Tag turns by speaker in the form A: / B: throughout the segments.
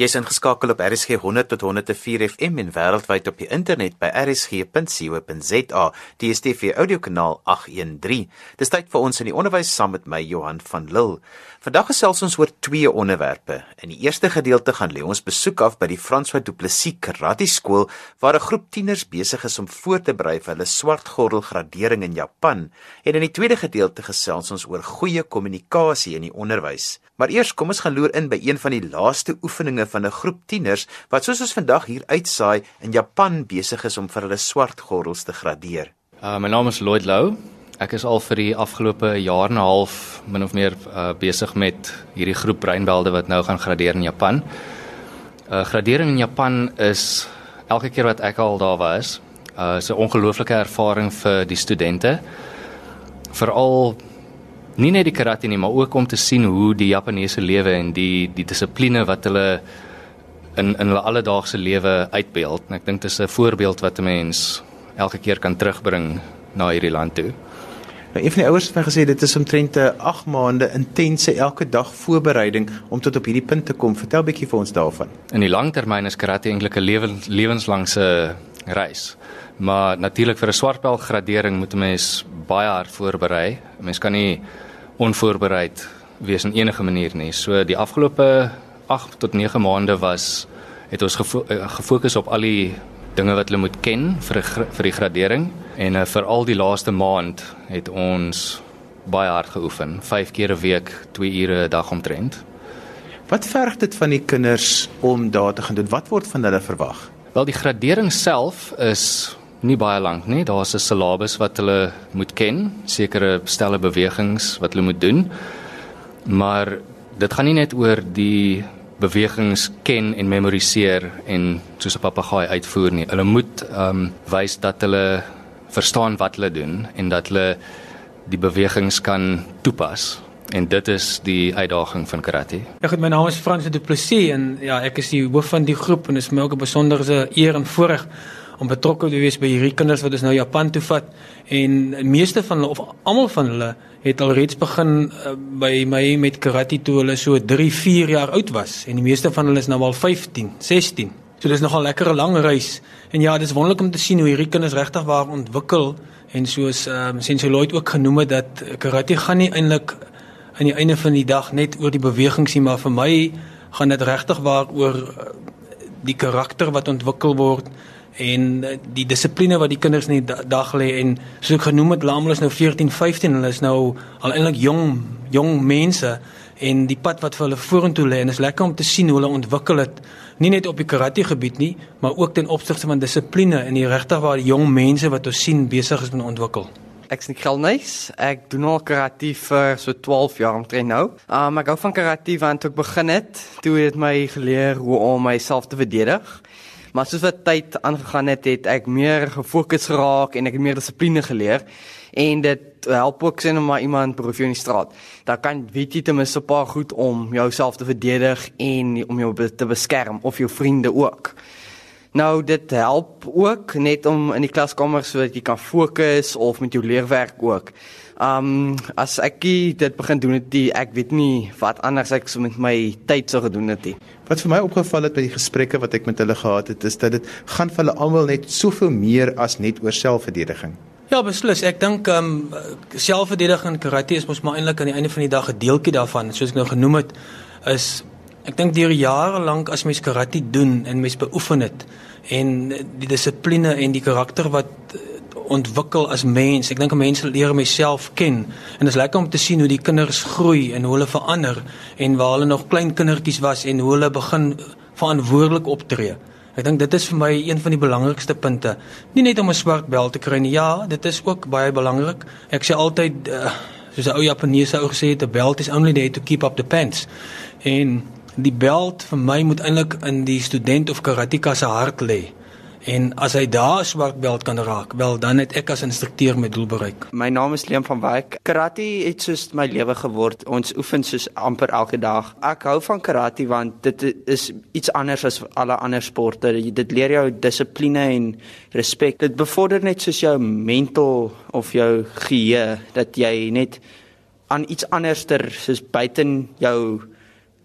A: Jy's ingeskakel op RSG 100 tot 104 FM en wêreldwyd op die internet by rsg.co.za. Die DSTV audiokanaal 813. Dis tyd vir ons in die onderwys saam met my Johan van Lille. Vandag gesels ons oor twee onderwerpe. In die eerste gedeelte gaan lê ons besoek af by die François Du Plessis Karate Skool waar 'n groep tieners besig is om voor te berei vir hulle swart gordel gradering in Japan. En in die tweede gedeelte gesels ons oor goeie kommunikasie in die onderwys. Maar eers kom ons gaan loer in by een van die laaste oefeninge van 'n groep tieners wat soos ons vandag hier uitsaai in Japan besig is om vir hulle swart gordels te gradeer.
B: Uh, my naam is Lloyd Lou. Ek is al vir die afgelope jaar en 'n half min of meer uh, besig met hierdie groep breinbelde wat nou gaan gradeer in Japan. Uh gradering in Japan is elke keer wat ek al daar was, uh is 'n ongelooflike ervaring vir die studente. Veral nie net die karate nie, maar ook om te sien hoe die Japaneese lewe en die die dissipline wat hulle in in hulle alledaagse lewe uitbeeld. En ek dink dit is 'n voorbeeld wat 'n mens elke keer kan terugbring na hierdie land toe.
A: Nou een van die ouers het my gesê dit is omtrent 'n 8 maande intense elke dag voorbereiding om tot op hierdie punt te kom. Vertel bietjie vir ons daarvan.
B: In die langtermyn is karate eintlik 'n lewens lewenslangse reis. Maar natuurlik vir 'n swartbel gradering moet 'n mens baie hard voorberei. 'n Mens kan nie onvoorbereid wees in enige manier nie. So die afgelope 8 tot 9 maande was het ons gefo eh, gefokus op al die dinge wat hulle moet ken vir vir die gradering en uh, vir al die laaste maand het ons baie hard geoefen, 5 keer 'n week, 2 ure 'n dag omtrent.
A: Wat verg dit van die kinders om daar te gaan doen? Wat word van hulle verwag?
B: Wel die gradering self is nie baie lank nie. Daar's 'n syllabus wat hulle moet ken, sekere stelle bewegings wat hulle moet doen. Maar dit gaan nie net oor die bewegings ken en memoriseer en soos 'n papegaai uitvoer nie. Hulle moet ehm um, wys dat hulle verstaan wat hulle doen en dat hulle die bewegings kan toepas. En dit is die uitdaging van karate.
C: Ja, goed, my naam is Frans Du Plessis en ja, ek is die hoof van die groep en dit is my ook 'n besondere eer en voorreg om betrokke te wees by hierdie kinders wat ons nou Japan toe vat. En meeste van hulle of almal van hulle het alreeds begin uh, by my met karate toe hulle so 3, 4 jaar oud was. En die meeste van hulle is nou al 15, 16. So dis nogal 'n lekker lang reis. En ja, dis wonderlik om te sien hoe hierdie kinders regtig waar ontwikkel en soos ehm um, Sensei Lloyd ook genoem het dat karate gaan nie eintlik aan die einde van die dag net oor die bewegings nie, maar vir my gaan dit regtig waar oor eh, die karakter wat ontwikkel word en eh, die dissipline wat die kinders in die dag lê en soos ek genoem het, almal is nou 14, 15, hulle is nou al eintlik jong jong mense en die pad wat vir hulle vorentoe lê en is lekker om te sien hoe hulle ontwikkel het nie net op die karate gebied nie, maar ook ten opsigte van dissipline en die regtig waar die jong mense wat ons sien besig is te ontwikkel.
D: Ek sien Gelnys. Ek doen al karate vir so 12 jaar omtrent nou. Um ek hou van karate want toe ek begin het, toe het my geleer hoe om myself te verdedig. Maar soos wat tyd aangegaan het, het ek meer gefokus geraak en ek het meer dissipline geleer en dit help ook sien om maar iemand proef in die straat. Daar kan weet jy ten minste 'n paar goed om jouself te verdedig en om jou te beskerm of jou vriende ook. Nou dit help ook net om in die klaskamer sodat jy kan fokus of met jou leerwerk ook. Um as ek dit begin doen het, die, ek weet nie wat anders ek so met my tyd sou gedoen het nie.
A: Wat vir my opgeval het by die gesprekke wat ek met hulle gehad het, is dat dit gaan vir hulle almal net soveel meer as net oor selfverdediging.
C: Ja, beslis. Ek dink um selfverdediging in karate is mos maar eintlik aan die einde van die dag 'n deeltjie daarvan. Soos ek nou genoem het, is ek dink deur jare lank as mens karate doen en mens beoefen dit en die dissipline en die karakter wat ontwikkel as mens. Ek dink mense leer myself ken en dit is lekker om te sien hoe die kinders groei en hoe hulle verander en waar hulle nog klein kindertjies was en hoe hulle begin verantwoordelik optree. Ek dink dit is vir my een van die belangrikste punte. Nie net om 'n swart bel te kry nie. Ja, dit is ook baie belangrik. Ek sê altyd uh, soos 'n ou Japaneese ou gesê het, 'n belt is only there to keep up the pants. En die belt vir my moet eintlik in die student of karateka se hart lê. En as hy daar swart belt kan raak, wel dan het ek as instrukteur my doel bereik.
D: My naam is Leon van Wyk. Karate het soos my lewe geword. Ons oefen soos amper elke dag. Ek hou van karate want dit is iets anders as alle ander sporte. Dit leer jou dissipline en respek. Dit bevorder net soos jou mental of jou geheue dat jy net aan iets anderster soos buiten jou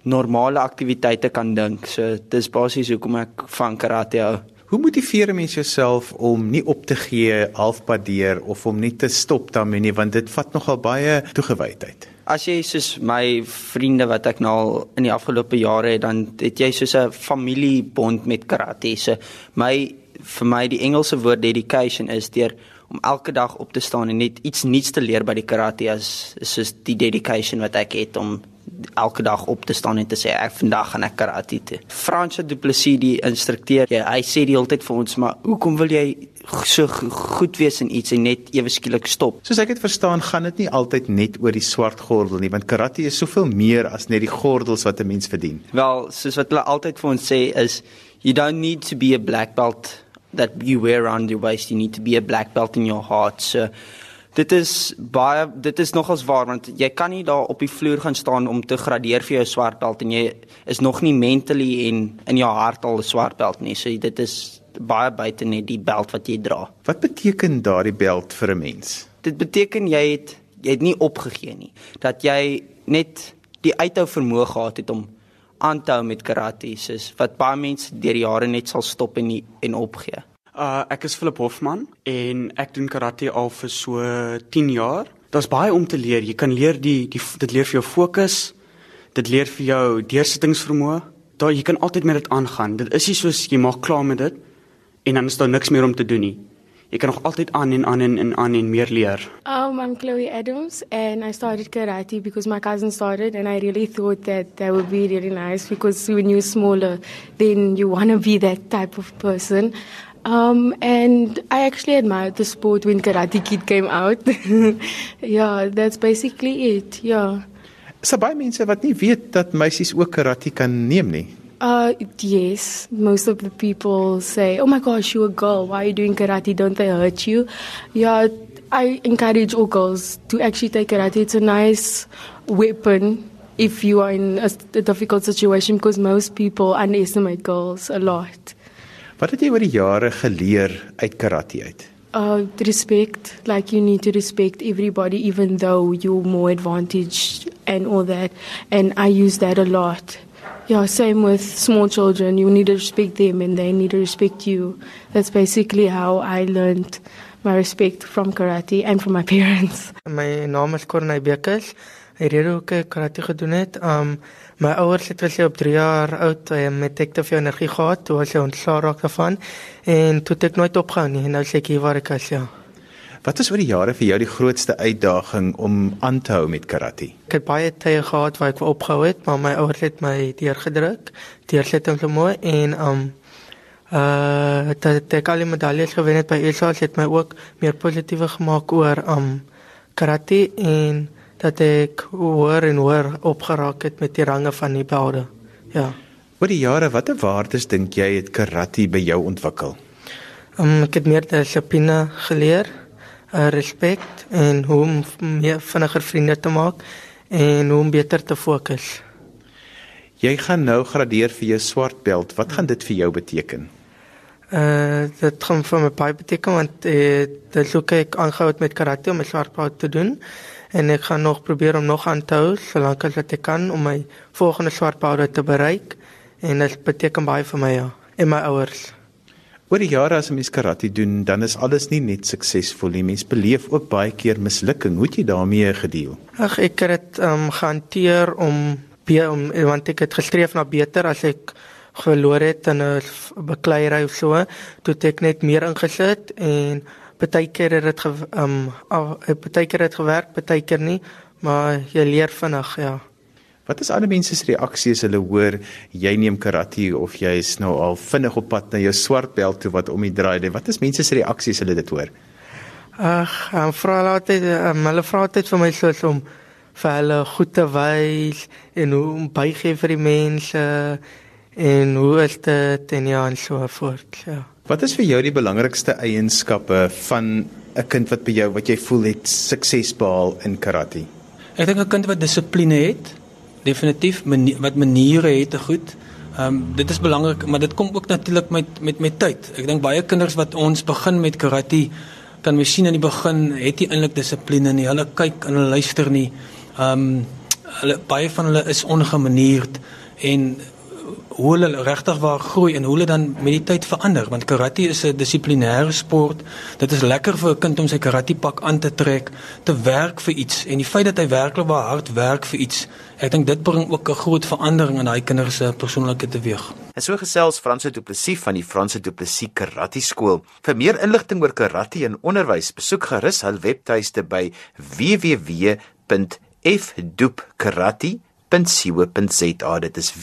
E: normale aktiwiteite kan dink. So dis basies hoekom ek van karate hou.
A: Hoe motiveer 'n mens jouself om nie op te gee halfpad deur of om nie te stop daarmee nie want dit vat nogal baie toegewydheid.
E: As jy soos my vriende wat ek nou al in die afgelope jare het, dan het jy soos 'n familiebond met karate. So my vir my die Engelse woord dedication is deur om elke dag op te staan en net iets nuuts te leer by die karate as soos die dedication wat ek het om elke dag op te staan en te sê ek vandag gaan ek karate toe. Frans Du Plessis die instrukteur, ja, hy sê die hele tyd vir ons maar hoekom wil jy so goed wees in iets en net ewe skielik stop?
A: Soos ek dit verstaan, gaan dit nie altyd net oor die swart gordel nie, want karate is soveel meer as net die gordels wat 'n mens verdien.
E: Wel, soos wat hulle altyd vir ons sê is you don't need to be a black belt that you wear around your waist, you need to be a black belt in your heart. So Dit is baie dit is nogals waar want jy kan nie daar op die vloer gaan staan om te gradeer vir jou swart belt en jy is nog nie mentally en in jou hart al 'n swart belt nie. So dit is baie buite net die belt wat jy dra.
A: Wat beteken daardie belt vir 'n mens?
E: Dit beteken jy het jy het nie opgegee nie. Dat jy net die uithou vermoë gehad het om aan te hou met karate, soos wat baie mense deur die jare net sal stop en nie, en opgee.
F: Uh ek is Philip Hofman en ek doen karate al vir so 10 jaar. Daar's baie om te leer. Jy kan leer die, die dit leer vir jou fokus. Dit leer vir jou deursettingsvermoë. Daar jy kan altyd met dit aangaan. Dit is nie soos jy maak klaar met dit en dan is daar niks meer om te doen nie. Jy kan nog altyd aan en aan en, en aan en meer leer.
G: Um I'm Chloe Adams and I started karate because my cousin started and I really thought that that would be really nice because when you're smaller then you want to be that type of person. Um, and I actually admired the sport when Karate Kid came out. yeah, that's basically it. Yeah.
A: So baie mense wat nie weet dat meisies ook karate kan neem nie.
G: Uh yes, most of the people say, "Oh my gosh, you're a girl. Why are you doing karate? Don't they hurt you?" Yeah, I encourage all girls to actually take karate. It's a nice weapon if you are in a, a difficult situation because most people underestimate girls a lot.
A: Wat het jy oor die jare geleer uit karate uit?
G: Uh respect, like you need to respect everybody even though you're more advantaged and all that. And I use that a lot. Yeah, same with small children. You need to respect them and they need to respect you. That's basically how I learned my respect from karate and from my parents.
H: My naam is Corney Bekes. Ek het ook karate gedoen het. Um My ouers het was op 3 jaar oud met ek te veel energie gehad, toe was hy ontslae raak daarvan en toe het ek nooit opgehou nie en nou sê ek hier waar ek is ja.
A: Wat is oor die jare vir jou die grootste uitdaging om aan te hou met karate?
H: Ek het baie tye gehad waar ek opgehou het, maar my ouers het my deurgedruk. Deursetting so mooi en um uh dat ek al die medaljes gewen het by ESA het my ook meer positiewe gemaak oor um karate en dat ek hoor en hoor opgeraak het met die range van die belde. Ja.
A: Oor die jare, watter waardes dink jy het karate by jou ontwikkel?
H: Um, ek het meer dissipline geleer, uh, respek en hoe om meer vinniger vriende te maak en hoe om beter te fokus.
A: Jy gaan nou gradeer vir jou swart belt. Wat gaan dit vir jou beteken?
H: Uh dit gaan vir my baie beteken want uh, dit sou ek aangehou met karate om my swart belt te doen en ek gaan nog probeer om nog aan te hou solank as wat ek kan om my volgende swart belde te bereik en dit beteken baie vir my ja en my ouers.
A: Oor die jare as 'n mens karate doen, dan is alles nie net suksesvol nie. Mens beleef ook baie keer mislukking. Hoe het jy daarmee gedeel?
H: Ag ek het dit um, gehanteer om om want ek het gestreef na beter as ek verloor het in 'n bekleierery of so, toe ek net meer ingesit en partykeer het dit ehm um, partykeer het gewerk, partykeer nie, maar jy leer vinnig, ja.
A: Wat is ander mense se reaksie as hulle hoor jy neem karate of jy is nou al vinnig op pad na jou swart belt toe wat om die draai lê? Wat is mense se reaksie as hulle dit hoor?
H: Ag, um, vra altyd um, hulle vra altyd vir my soos om vir hulle goed te wys en hoe om bygee vir die mense en hoe is dit en ja en so voort, ja.
A: Wat is vir jou die belangrikste eienskappe van 'n kind wat by jou wat jy voel het sukses behaal in karate?
C: Ek dink 'n kind wat dissipline het, definitief manier, wat maniere het te goed. Ehm um, dit is belangrik, maar dit kom ook natuurlik met met met tyd. Ek dink baie kinders wat ons begin met karate kan mens sien aan die begin het jy eintlik dissipline nie. Hulle kyk en hulle luister nie. Ehm um, hulle baie van hulle is ongemanierd en hoe hulle regtig waar groei en hoe hulle dan met die tyd verander want karate is 'n dissiplinêre sport. Dit is lekker vir 'n kind om sy karate pak aan te trek, te werk vir iets en die feit dat hy werklik waar hard werk vir iets, ek dink dit bring ook 'n groot verandering in daai kinders se persoonlikheid teweeg.
A: En so gesels Franse Du Plessis van die Franse Du Plessis Karate Skool. Vir meer inligting oor karate en onderwys, besoek gerus hul webtuiste by www.fdoopkarate.co.za. Dit is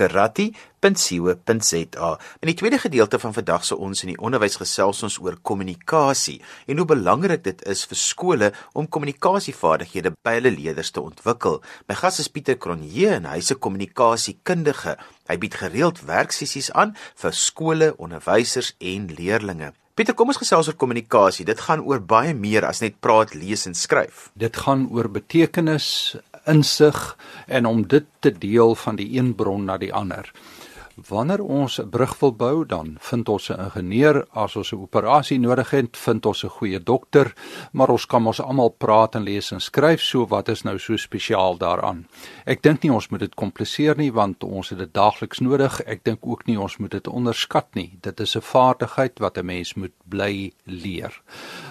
A: www.fdoopkarate.co.za. In die tweede gedeelte van vandag se ons in die onderwys gesels ons oor kommunikasie en hoe belangrik dit is vir skole om kommunikasievaardighede by hulle leerders te ontwikkel. My gas is Pieter Cronje en hy's 'n kommunikasiekundige. Hy bied gereeld werksessies aan vir skole, onderwysers en leerders. Pieter, kom ons gesels oor kommunikasie. Dit gaan oor baie meer as net praat, lees en skryf.
I: Dit gaan oor betekenis, insig en om dit te deel van die een bron na die ander. Wanneer ons 'n brug wil bou, dan vind ons 'n ingenieur, as ons 'n operasie nodig het, vind ons 'n goeie dokter, maar ons kan mos almal praat en lees en skryf, so wat is nou so spesiaal daaraan? Ek dink nie ons moet dit kompliseer nie want ons het dit daagliks nodig. Ek dink ook nie ons moet dit onderskat nie. Dit is 'n vaardigheid wat 'n mens moet bly leer.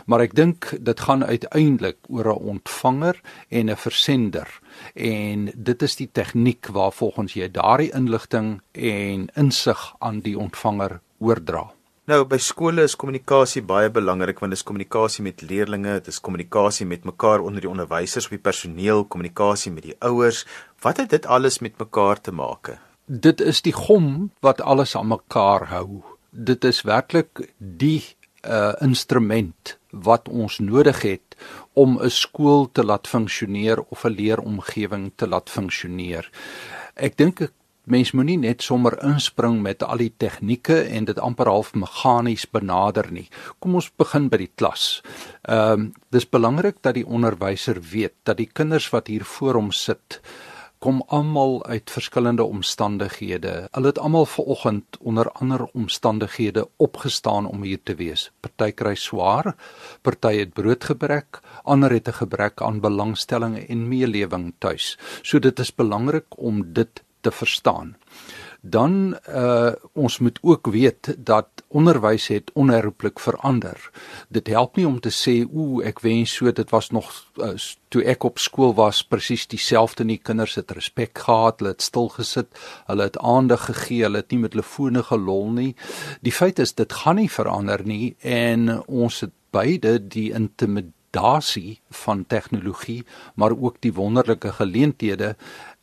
I: Maar ek dink dit gaan uiteindelik oor 'n ontvanger en 'n versender en dit is die tegniek waar volgens jy daardie inligting en insig aan die ontvanger oordra.
A: Nou by skole is kommunikasie baie belangrik want dit is kommunikasie met leerders, dit is kommunikasie met mekaar onder die onderwysers, op die personeel, kommunikasie met die ouers. Wat het dit alles met mekaar te maak?
I: Dit is die gom wat alles aan mekaar hou. Dit is werklik die uh instrument wat ons nodig het om 'n skool te laat funksioneer of 'n leeromgewing te laat funksioneer. Ek dink mens moenie net sommer inspring met al die tegnieke en dit amper half meganies benader nie. Kom ons begin by die klas. Ehm um, dis belangrik dat die onderwyser weet dat die kinders wat hier voor hom sit kom almal uit verskillende omstandighede. Hulle het almal vanoggend onder ander omstandighede opgestaan om hier te wees. Party kry swaar, party het broodgebrek, ander het 'n gebrek aan belangstelling en meelewing tuis. So dit is belangrik om dit te verstaan dan uh ons moet ook weet dat onderwys het onherroepelik verander. Dit help nie om te sê o, ek wens so dit was nog uh, toe ek op skool was presies dieselfde nie. Kinders het respek gehad, hulle het stil gesit, hulle het aandag gegee, hulle het nie met hulle fone gelol nie. Die feit is dit gaan nie verander nie en ons het beide die intimidasie van tegnologie, maar ook die wonderlike geleenthede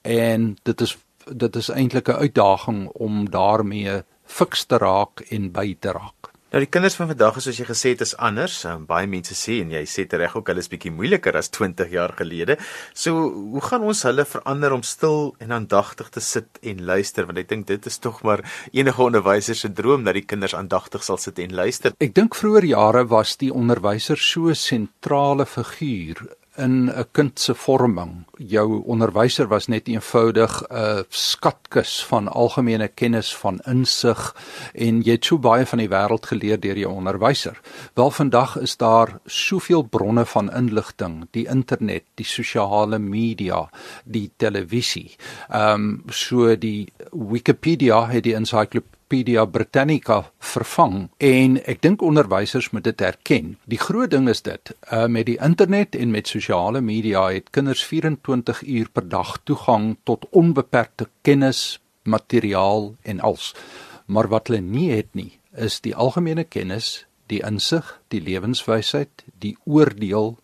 I: en dit is dit is eintlik 'n uitdaging om daarmee fiks te raak en by te raak.
A: Nou die kinders van vandag is soos jy gesê het is anders. Um, baie mense sê en jy sê reg ook hulle is bietjie moeiliker as 20 jaar gelede. So hoe gaan ons hulle verander om stil en aandagtig te sit en luister want ek dink dit is tog maar enige onderwyser se droom dat die kinders aandagtig sal sit en luister.
I: Ek dink vroeër jare was die onderwyser so 'n sentrale figuur in 'n kind se vorming. Jou onderwyser was net eenvoudig 'n skatkis van algemene kennis van insig en jy het so baie van die wêreld geleer deur jou onderwyser. Wel vandag is daar soveel bronne van inligting, die internet, die sosiale media, die televisie. Ehm um, so die Wikipedia het die encyclopedia Encyclopedia Britannica vervang en ek dink onderwysers moet dit erken. Die groot ding is dit, uh, met die internet en met sosiale media het kinders 24 uur per dag toegang tot onbeperkte kennis, materiaal en als. Maar wat hulle nie het nie, is die algemene kennis, die insig, die lewenswysheid, die oordeel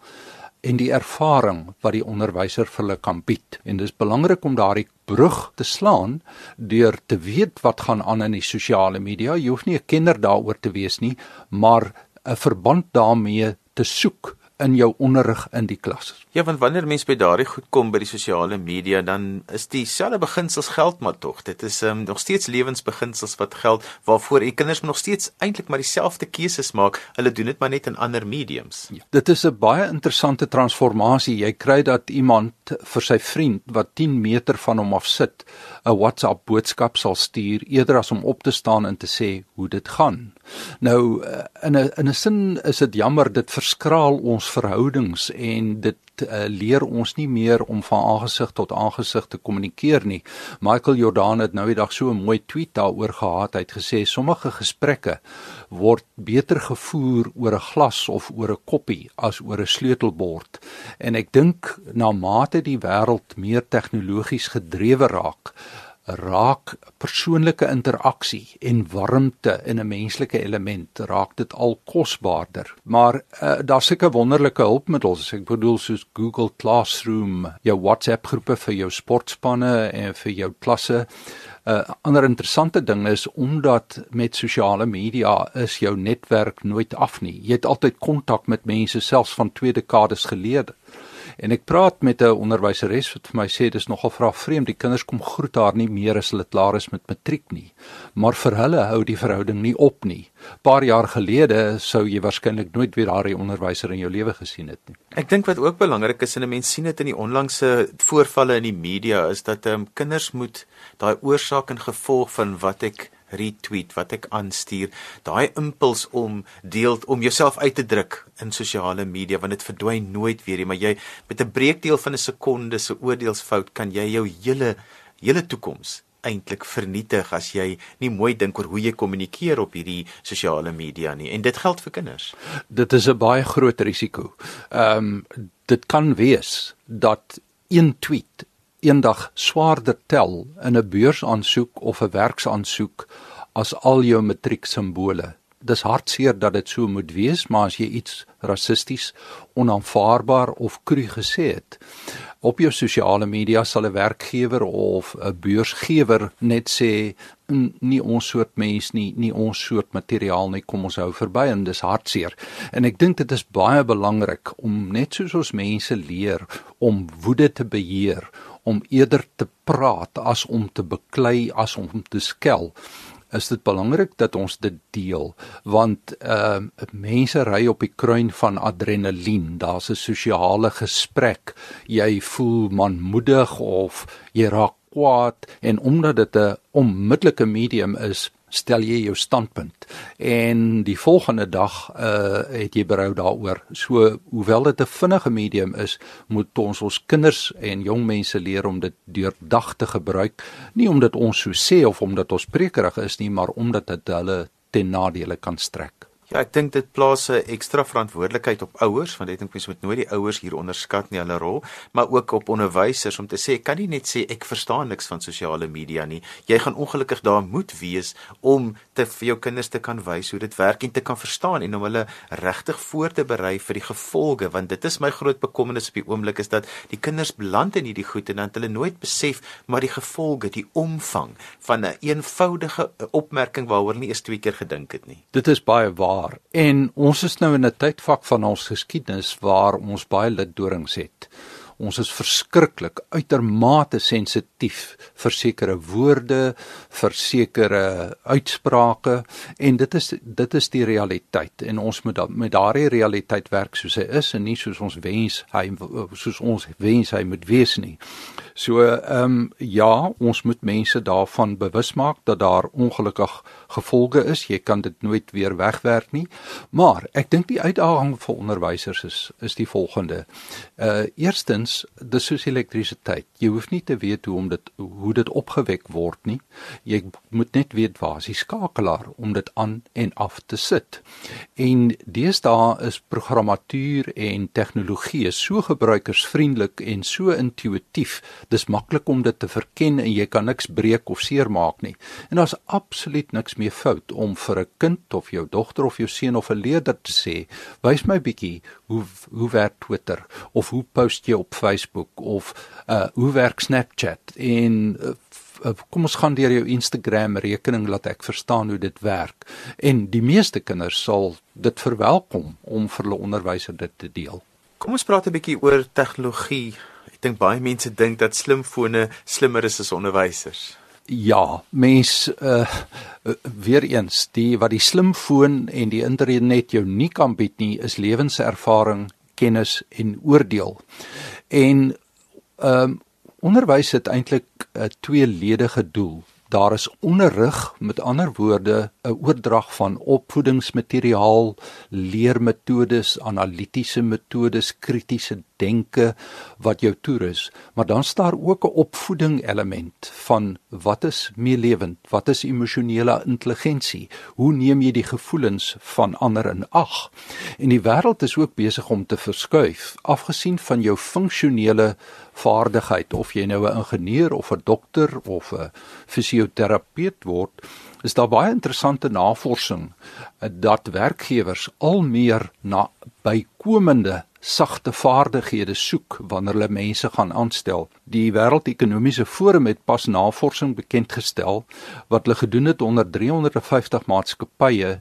I: en die ervaring wat die onderwyser vir hulle kan bied. En dis belangrik om daardie brug te slaan deur te weet wat gaan aan in die sosiale media. Jy hoef nie 'n kenner daaroor te wees nie, maar 'n verband daarmee te soek in jou onderrig in die klas.
A: Ja, want wanneer mense by daardie goed kom by die sosiale media, dan is dieselfde beginsels geld maar tog. Dit is um, nog steeds lewensbeginsels wat geld waarvoor die kinders nog steeds eintlik maar dieselfde keuses maak. Hulle doen dit maar net in ander mediums.
I: Ja, dit is 'n baie interessante transformasie. Jy kry dat iemand vir sy vriend wat 10 meter van hom af sit, 'n WhatsApp boodskap sal stuur eerder as om op te staan en te sê hoe dit gaan. Nou uh, in 'n in 'n sin is dit jammer dit verskraal ons verhoudings en dit uh, leer ons nie meer om van aangesig tot aangesig te kommunikeer nie. Michael Jordan het nou die dag so 'n mooi tweet daaroor gehad. Hy het gesê sommige gesprekke word beter gevoer oor 'n glas of oor 'n koppie as oor 'n sleutelbord. En ek dink na mate die wêreld meer tegnologies gedrewe raak, raak persoonlike interaksie en warmte in 'n menslike element raak dit al kosbaarder. Maar uh, daar's seker wonderlike hulpmiddels. Ek bedoel soos Google Classroom, jou WhatsApp groepe vir jou sportspanne en vir jou klasse. 'n uh, Ander interessante ding is omdat met sosiale media is jou netwerk nooit af nie. Jy het altyd kontak met mense selfs van twee dekades gelede. En ek praat met 'n onderwyseres wat vir my sê dis nogal vra vreemd die kinders kom groet haar nie meer as hulle klaar is met matriek nie. Maar vir hulle hou die verhouding nie op nie. Paar jaar gelede sou jy waarskynlik nooit weer daardie onderwyser in jou lewe gesien het nie.
A: Ek dink wat ook belangrik is en 'n mens sien dit in die onlangse voorvalle in die media is dat ehm um, kinders moet daai oorsaak en gevolg van wat ek retweet wat ek aanstuur. Daai impuls om deel om jouself uit te druk in sosiale media want dit verdwyn nooit weer nie maar jy met 'n breekdeel van 'n sekonde se oordeelsfout kan jy jou hele hele toekoms eintlik vernietig as jy nie mooi dink oor hoe jy kommunikeer op hierdie sosiale media nie. En dit geld vir kinders.
I: Dit is 'n baie groot risiko. Ehm um, dit kan wees dat een tweet eendag swaarder tel in 'n beursaansoek of 'n werksaansoek as al jou matrieksimbole. Dis hartseer dat dit so moet wees, maar as jy iets rassisties, onaanvaarbaar of kru gesê het, op jou sosiale media sal 'n werkgewer of 'n beursgewer net sê nie ons soort mens nie, nie ons soort materiaal nie, kom ons hou verby en dis hartseer. En ek dink dit is baie belangrik om net soos ons mense leer om woede te beheer, om eerder te praat as om te beklei as om te skel is dit belangrik dat ons dit deel want ehm uh, mense ry op die kruin van adrenalien. Daar's 'n sosiale gesprek. Jy voel manmoedig of jy raak kwaad. En omdat dit 'n onmiddellike medium is stel jy jou standpunt en die volgende dag uh het jy berou daaroor. So hoewel dit 'n vinnige medium is, moet ons ons kinders en jong mense leer om dit deurdag te gebruik, nie omdat ons so sê of omdat ons prekerig is nie, maar omdat dit hulle ten nadele kan strek.
A: Ja, ek dink dit plaas 'n ekstra verantwoordelikheid op ouers, want ek dink mense moet nooit die ouers hier onderskat nie hulle rol, maar ook op onderwysers om te sê kan nie net sê ek verstaan niks van sosiale media nie. Jy gaan ongelukkig daar moet wees om te vir jou kinders te kan wys hoe dit werk en te kan verstaan en om hulle regtig voor te berei vir die gevolge, want dit is my groot bekommernis op die oomblik is dat die kinders beland in hierdie goed en dan hulle nooit besef maar die gevolge, die omvang van 'n een eenvoudige opmerking waaroor hulle nie eers twee keer gedink het nie.
I: Dit is baie waar waar. En ons is nou in 'n tydvak van ons geskiedenis waar ons baie litdorings het. Ons is verskriklik uitermate sensitief vir sekere woorde, vir sekere uitsprake en dit is dit is die realiteit en ons moet da, met daardie realiteit werk soos hy is en nie soos ons wens hy soos ons wens hy moet wees nie. So ehm um, ja, ons moet mense daarvan bewus maak dat daar ongelukkig gevolge is. Jy kan dit nooit weer wegwerk nie. Maar ek dink die uitdaging vir onderwysers is is die volgende. Uh eerstens, dis soos elektrisiteit. Jy hoef nie te weet hoe om dit hoe dit opgewek word nie. Jy moet net weet waar is die skakelaar om dit aan en af te sit. En deesdae is programmatuur en tegnologie so gebruikersvriendelik en so intuïtief dis maklik om dit te verken en jy kan niks breek of seermaak nie. En daar's absoluut niks meer fout om vir 'n kind of jou dogter of jou seun of 'n leerder te sê, "Wys my bietjie hoe hoe werk Twitter of hoe post jy op Facebook of uh hoe werk Snapchat en uh, kom ons gaan deur jou Instagram rekening laat ek verstaan hoe dit werk." En die meeste kinders sal dit verwelkom om vir hulle onderwysers dit te deel.
A: Kom ons praat 'n bietjie oor tegnologie dink baie mense dink dat slimfone slimmer is as onderwysers.
I: Ja, mens uh weer eens die wat die slimfoon en die internet jou nie kan bied nie is lewenservaring, kennis en oordeel. En ehm um, onderwys het eintlik 'n tweeledige doel. Daar is onderrig, met ander woorde 'n oordrag van opvoedingsmateriaal, leermetodes, analitiese metodes, kritiese denke wat jou toerus, maar dan staan ook 'n opvoeding element van wat is meelewend, wat is emosionele intelligensie, hoe neem jy die gevoelens van ander in ag? En die wêreld is ook besig om te verskuif, afgesien van jou funksionele vaardigheid. Of jy nou 'n ingenieur of 'n dokter of 'n fisioterapeut word is daar baie interessante navorsing eh, dat werkgewers al meer na bykomende sagte vaardighede soek wanneer hulle mense gaan aanstel. Die Wêreldekonomiese Forum het pas navorsing bekend gestel wat hulle gedoen het onder 350 maatskappye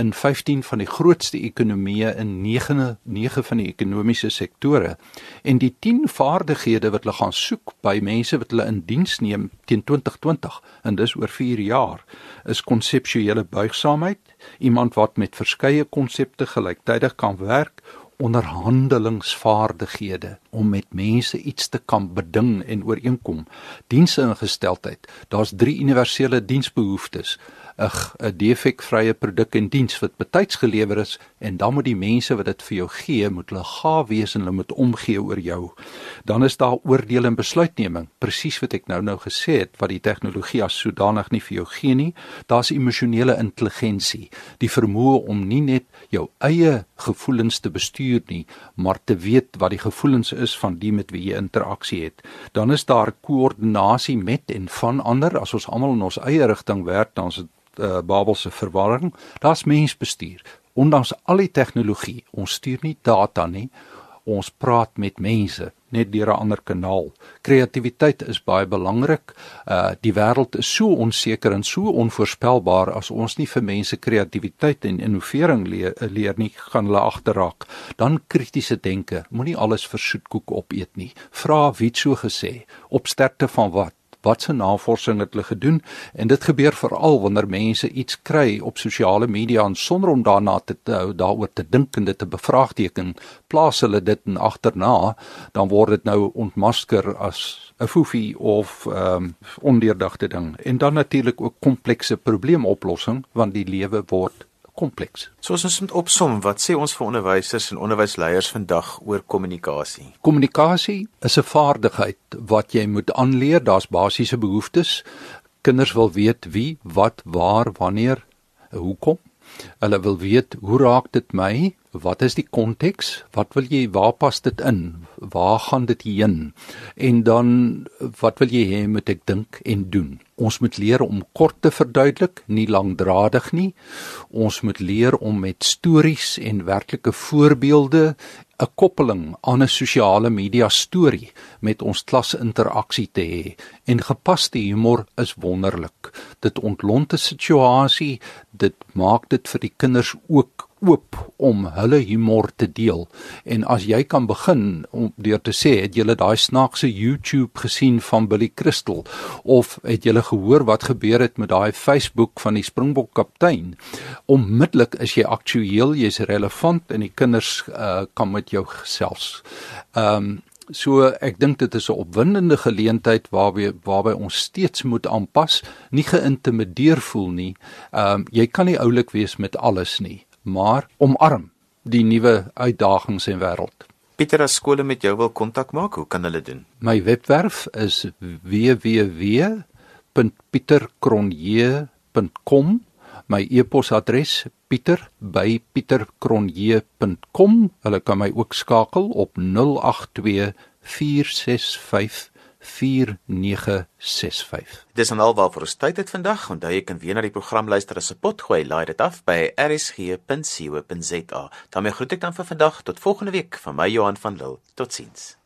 I: in 15 van die grootste ekonomieë in 9 9 van die ekonomiese sektore en die 10 vaardighede wat hulle gaan soek by mense wat hulle in diens neem teen 2020 en dis oor 4 jaar is konseptuele buigsaamheid, iemand wat met verskeie konsepte gelyktydig kan werk onderhandelingsvaardighede om met mense iets te kan beding en ooreenkom. Diensingesteldheid. Daar's drie universele diensbehoeftes. 'n defekvrye produk en diens wat betyds gelewer is en dan moet die mense wat dit vir jou gee, moet hulle gaaf wees en hulle moet omgee oor jou. Dan is daar oordeel en besluitneming, presies wat ek nou-nou gesê het wat die tegnologie as sodanig nie vir jou gee nie. Daar's emosionele intelligensie, die vermoë om nie net jou eie gevoelens te bestuur nie, maar te weet wat die gevoelens is van die met wie jy interaksie het. Dan is daar koördinasie met en van ander. As ons almal in ons eie rigting werk, dan is dit uh, Babelse verwarring. Daar's mensbestuur. Ondanks al die tegnologie, ons stuur nie data nie. Ons praat met mense net deur 'n ander kanaal. Kreatiwiteit is baie belangrik. Uh die wêreld is so onseker en so onvoorspelbaar as ons nie vir mense kreatiwiteit en innovering leer, leer nie, gaan hulle agterraak. Dan kritiese denke. Moenie alles vir soetkoek opeet nie. Vra wie het so gesê? Op sterkte van wat? Wat se navorsing het hulle gedoen. En dit gebeur veral wanneer mense iets kry op sosiale media en sonder om daarna te daaroor te dink en dit te bevraagteken plaas hulle dit en agterna dan word dit nou ontmasker as 'n foefie of ehm um, ondeurdagte ding. En dan natuurlik ook komplekse probleemoplossing want die lewe word kompleks.
A: So as ons moet opsom, wat sê ons vir onderwysers en onderwysleiers vandag oor kommunikasie?
I: Kommunikasie is 'n vaardigheid wat jy moet aanleer. Daar's basiese behoeftes. Kinders wil weet wie, wat, waar, wanneer, hoekom. Hulle wil weet hoe raak dit my? Wat is die konteks? Wat wil jy waar pas dit in? Waar gaan dit heen? En dan wat wil jy hê moet ek dink en doen? Ons moet leer om kort te verduidelik, nie langdradig nie. Ons moet leer om met stories en werklike voorbeelde 'n koppeling aan 'n sosiale media storie met ons klasinteraksie te hê. En gepaste humor is wonderlik. Dit ontlont 'n situasie, dit maak dit vir die kinders ook oop om hulle humor te deel. En as jy kan begin om deur te sê, het jy daai snaakse YouTube gesien van Billy Crystal of het jy gehoor wat gebeur het met daai Facebook van die Springbok kaptein? Onmiddellik is jy aktueel, jy's relevant en die kinders uh, kan met jou gesels. Ehm um, So ek dink dit is 'n opwindende geleentheid waarby waarby ons steeds moet aanpas, nie geïntimideer voel nie. Ehm um, jy kan nie oulik wees met alles nie maar omarm die nuwe uitdagings in wêreld.
A: Pieter, as skole met jou wil kontak maak, hoe kan hulle doen?
I: My webwerf is www.pieterkronje.com. My e-posadres pieter@pieterkronje.com. Hulle kan my ook skakel op 082 465 4965.
A: Dis en alwaar vir ons tyd het vandag. Onthou jy kan weer na die program luister as 'n potgooi. Laai dit af by rsg.co.za. daarmee groet ek dan vir vandag tot volgende week van my Johan van Lille. Totsiens.